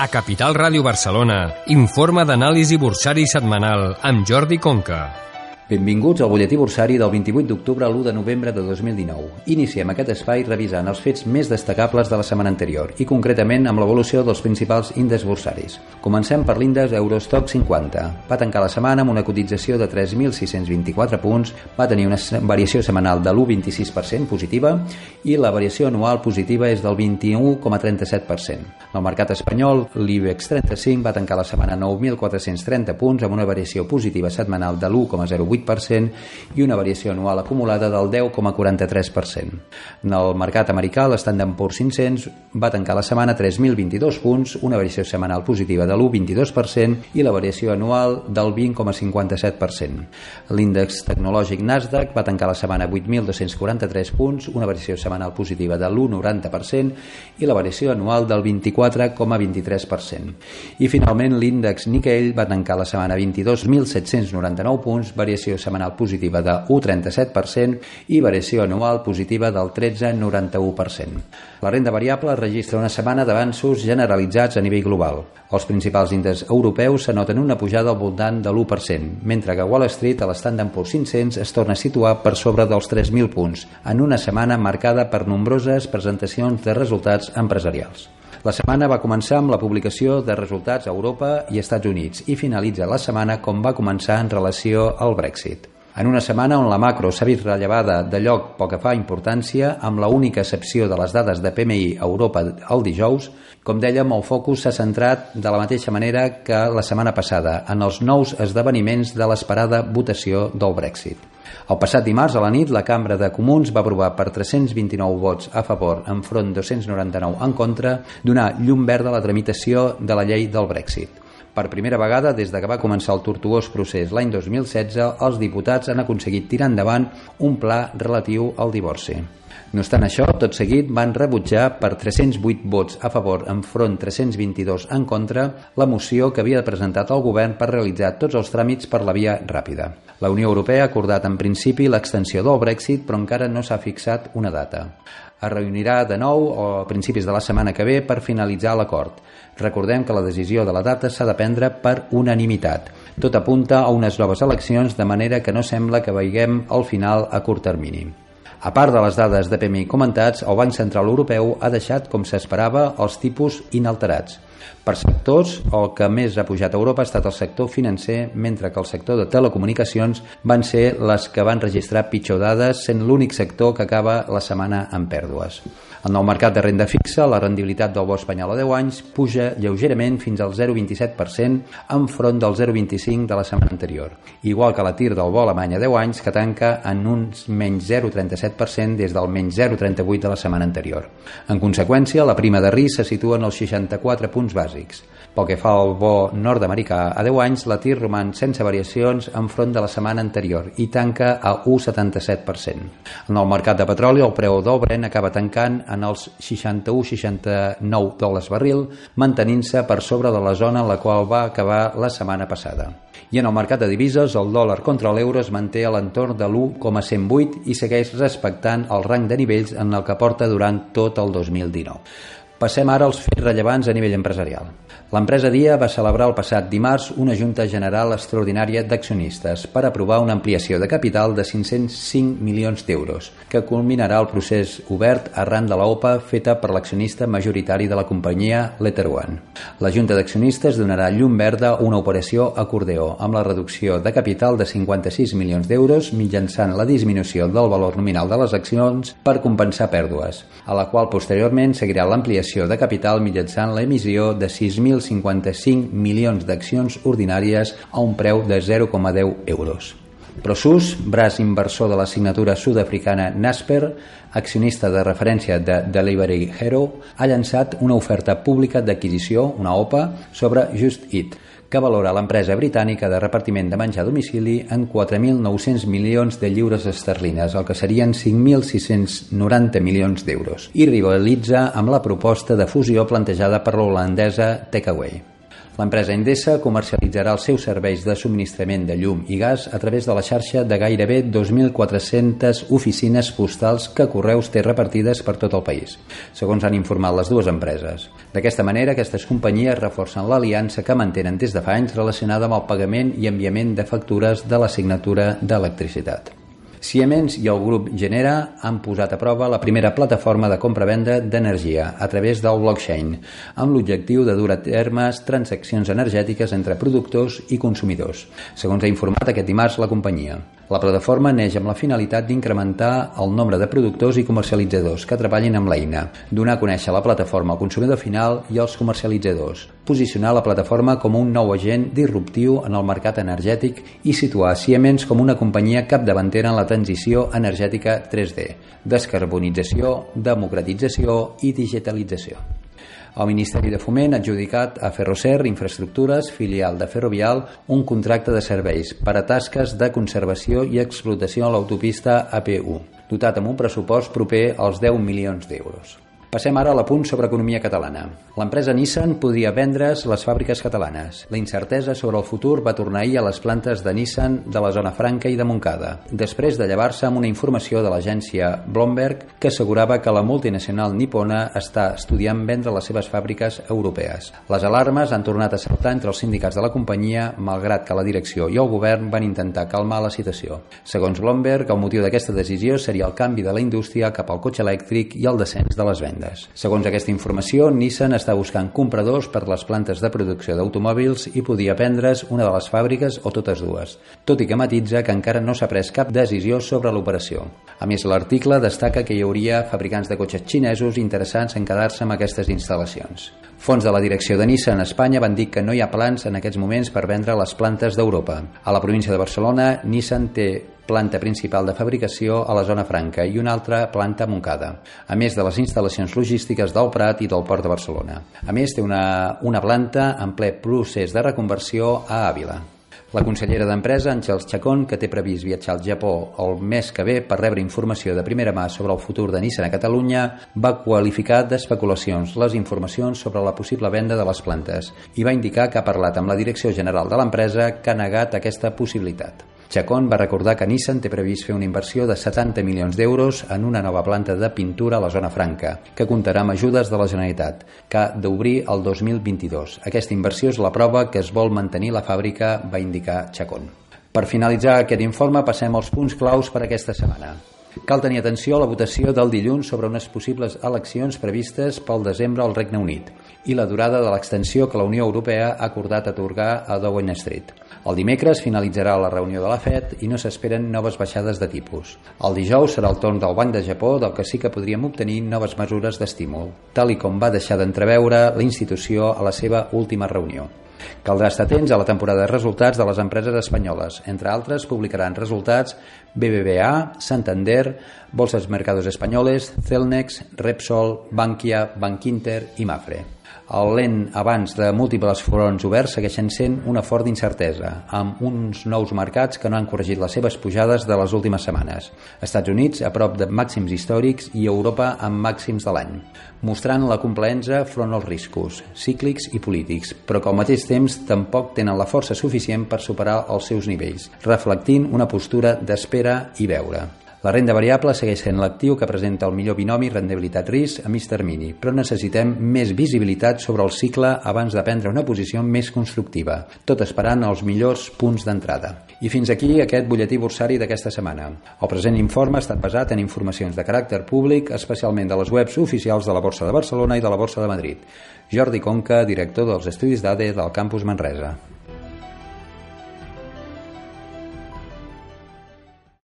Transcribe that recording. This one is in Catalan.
A Capital Ràdio Barcelona, informe d'anàlisi bursari setmanal amb Jordi Conca. Benvinguts al butlletí bursari del 28 d'octubre a l'1 de novembre de 2019. Iniciem aquest espai revisant els fets més destacables de la setmana anterior i concretament amb l'evolució dels principals índexs bursaris. Comencem per l'índex Eurostock 50. Va tancar la setmana amb una cotització de 3.624 punts, va tenir una variació setmanal de l'1,26% positiva i la variació anual positiva és del 21,37%. El mercat espanyol, l'IBEX 35, va tancar la setmana a 9.430 punts amb una variació positiva setmanal de l'1,08 0,8% i una variació anual acumulada del 10,43%. En el mercat americà, l'Standard Poor's 500 va tancar la setmana a 3.022 punts, una variació setmanal positiva de l'1,22% i la variació anual del 20,57%. L'índex tecnològic Nasdaq va tancar la setmana a 8.243 punts, una variació setmanal positiva de l'1,90% i la variació anual del 24,23%. I finalment l'índex Nikkei va tancar la setmana a 22.799 punts, variació variació setmanal positiva de 1,37% i variació anual positiva del 13,91%. La renda variable registra una setmana d'avanços generalitzats a nivell global. Els principals índexs europeus s'anoten una pujada al voltant de l'1%, mentre que Wall Street, a l'Standard Poor's 500, es torna a situar per sobre dels 3.000 punts, en una setmana marcada per nombroses presentacions de resultats empresarials. La setmana va començar amb la publicació de resultats a Europa i Estats Units i finalitza la setmana com va començar en relació al Brexit. En una setmana on la macro s'ha vist rellevada de lloc poc que fa importància, amb la única excepció de les dades de PMI a Europa el dijous, com dèiem, el focus s'ha centrat de la mateixa manera que la setmana passada en els nous esdeveniments de l'esperada votació del Brexit. El passat dimarts a la nit, la Cambra de Comuns va aprovar per 329 vots a favor enfront 299 en contra donar llum verda a la tramitació de la llei del Brexit. Per primera vegada, des de que va començar el tortuós procés l'any 2016, els diputats han aconseguit tirar endavant un pla relatiu al divorci. No obstant això, tot seguit van rebutjar per 308 vots a favor enfront 322 en contra la moció que havia presentat el govern per realitzar tots els tràmits per la via ràpida. La Unió Europea ha acordat en principi l'extensió del Brexit, però encara no s'ha fixat una data. Es reunirà de nou a principis de la setmana que ve per finalitzar l'acord. Recordem que la decisió de la data s'ha de prendre per unanimitat. Tot apunta a unes noves eleccions, de manera que no sembla que veiguem al final a curt termini. A part de les dades de PMI comentats, el Banc Central Europeu ha deixat, com s'esperava, els tipus inalterats. Per sectors, el que més ha pujat a Europa ha estat el sector financer, mentre que el sector de telecomunicacions van ser les que van registrar pitjor dades, sent l'únic sector que acaba la setmana amb pèrdues. En el mercat de renda fixa, la rendibilitat del bo espanyol a 10 anys puja lleugerament fins al 0,27% enfront del 0,25% de la setmana anterior, igual que la TIR del bo alemany a 10 anys que tanca en uns menys 0,37% des del menys 0,38% de la setmana anterior. En conseqüència, la prima de risc se situa en els 64 punts bàsics. Pel que fa al bo nord-americà a 10 anys, la TIR roman sense variacions enfront de la setmana anterior i tanca a 1,77%. En el mercat de petroli, el preu del Brent acaba tancant en els 61-69 dòlars barril, mantenint-se per sobre de la zona en la qual va acabar la setmana passada. I en el mercat de divises, el dòlar contra l'euro es manté a l'entorn de l'1,108 i segueix respectant el rang de nivells en el que porta durant tot el 2019. Passem ara als fets rellevants a nivell empresarial. L'empresa DIA va celebrar el passat dimarts una Junta General Extraordinària d'Accionistes per aprovar una ampliació de capital de 505 milions d'euros, que culminarà el procés obert arran de l'OPA feta per l'accionista majoritari de la companyia Letter One. La Junta d'Accionistes donarà llum verda a una operació acordeó amb la reducció de capital de 56 milions d'euros mitjançant la disminució del valor nominal de les accions per compensar pèrdues, a la qual posteriorment seguirà l'ampliació de capital mitjançant l'emissió de 6.055 milions d'accions ordinàries a un preu de 0,10 euros. Prosus, braç inversor de la signatura sud-africana Nasper, accionista de referència de Delivery Hero, ha llançat una oferta pública d'adquisició, una OPA, sobre Just Eat, que valora l'empresa britànica de repartiment de menjar a domicili en 4.900 milions de lliures esterlines, el que serien 5.690 milions d'euros, i rivalitza amb la proposta de fusió plantejada per l'holandesa Takeaway. L'empresa Endesa comercialitzarà els seus serveis de subministrament de llum i gas a través de la xarxa de gairebé 2.400 oficines postals que Correus té repartides per tot el país, segons han informat les dues empreses. D'aquesta manera, aquestes companyies reforcen l'aliança que mantenen des de fa anys relacionada amb el pagament i enviament de factures de la signatura d'electricitat. Siemens i el grup Genera han posat a prova la primera plataforma de compra-venda d'energia a través del blockchain, amb l'objectiu de dur a termes transaccions energètiques entre productors i consumidors, segons ha informat aquest dimarts la companyia. La plataforma neix amb la finalitat d'incrementar el nombre de productors i comercialitzadors que treballin amb l'eina, donar a conèixer la plataforma al consumidor final i als comercialitzadors, posicionar la plataforma com un nou agent disruptiu en el mercat energètic i situar Siemens com una companyia capdavantera en la transició energètica 3D, descarbonització, democratització i digitalització. El Ministeri de Foment ha adjudicat a Ferrocer Infraestructures, filial de Ferrovial, un contracte de serveis per a tasques de conservació i explotació a l'autopista AP1, dotat amb un pressupost proper als 10 milions d'euros. Passem ara a l'apunt sobre economia catalana. L'empresa Nissan podria vendre's les fàbriques catalanes. La incertesa sobre el futur va tornar ahir a les plantes de Nissan de la zona franca i de Montcada, després de llevar-se amb una informació de l'agència Bloomberg que assegurava que la multinacional nipona està estudiant vendre les seves fàbriques europees. Les alarmes han tornat a saltar entre els sindicats de la companyia, malgrat que la direcció i el govern van intentar calmar la situació. Segons Bloomberg, el motiu d'aquesta decisió seria el canvi de la indústria cap al cotxe elèctric i el descens de les vendes vendes. Segons aquesta informació, Nissan està buscant compradors per les plantes de producció d'automòbils i podia prendre's una de les fàbriques o totes dues, tot i que matitza que encara no s'ha pres cap decisió sobre l'operació. A més, l'article destaca que hi hauria fabricants de cotxes xinesos interessants en quedar-se amb aquestes instal·lacions. Fons de la direcció de Nissan a Espanya van dir que no hi ha plans en aquests moments per vendre les plantes d'Europa. A la província de Barcelona, Nissan té planta principal de fabricació a la zona franca i una altra planta a Montcada, a més de les instal·lacions logístiques del Prat i del Port de Barcelona. A més, té una, una planta en ple procés de reconversió a Àvila. La consellera d'Empresa, Àngels Chacón, que té previst viatjar al Japó el mes que ve per rebre informació de primera mà sobre el futur de Nissan a Catalunya, va qualificar d'especulacions les informacions sobre la possible venda de les plantes i va indicar que ha parlat amb la direcció general de l'empresa que ha negat aquesta possibilitat. Chacón va recordar que Nissan té previst fer una inversió de 70 milions d'euros en una nova planta de pintura a la zona franca, que comptarà amb ajudes de la Generalitat, que ha d'obrir el 2022. Aquesta inversió és la prova que es vol mantenir la fàbrica, va indicar Chacón. Per finalitzar aquest informe, passem als punts claus per aquesta setmana. Cal tenir atenció a la votació del dilluns sobre unes possibles eleccions previstes pel desembre al Regne Unit i la durada de l'extensió que la Unió Europea ha acordat atorgar a Downing Street. El dimecres finalitzarà la reunió de la FED i no s'esperen noves baixades de tipus. El dijous serà el torn del Banc de Japó, del que sí que podríem obtenir noves mesures d'estímul, tal i com va deixar d'entreveure la institució a la seva última reunió. Caldrà estar atents a la temporada de resultats de les empreses espanyoles. Entre altres, publicaran resultats BBVA, Santander, Bolsas Mercados Espanyoles, Celnex, Repsol, Bankia, Bankinter i Mafre. El lent abans de múltiples fronts oberts segueixen sent una forta incertesa, amb uns nous mercats que no han corregit les seves pujades de les últimes setmanes. Estats Units a prop de màxims històrics i Europa amb màxims de l'any, mostrant la complaença front als riscos, cíclics i polítics, però que al mateix temps tampoc tenen la força suficient per superar els seus nivells, reflectint una postura d'espera i veure. La renda variable segueix sent l'actiu que presenta el millor binomi rendibilitat-risc a mig termini, però necessitem més visibilitat sobre el cicle abans de prendre una posició més constructiva, tot esperant els millors punts d'entrada. I fins aquí aquest butlletí bursari d'aquesta setmana. El present informe ha estat basat en informacions de caràcter públic, especialment de les webs oficials de la Borsa de Barcelona i de la Borsa de Madrid. Jordi Conca, director dels Estudis d'ADE del Campus Manresa.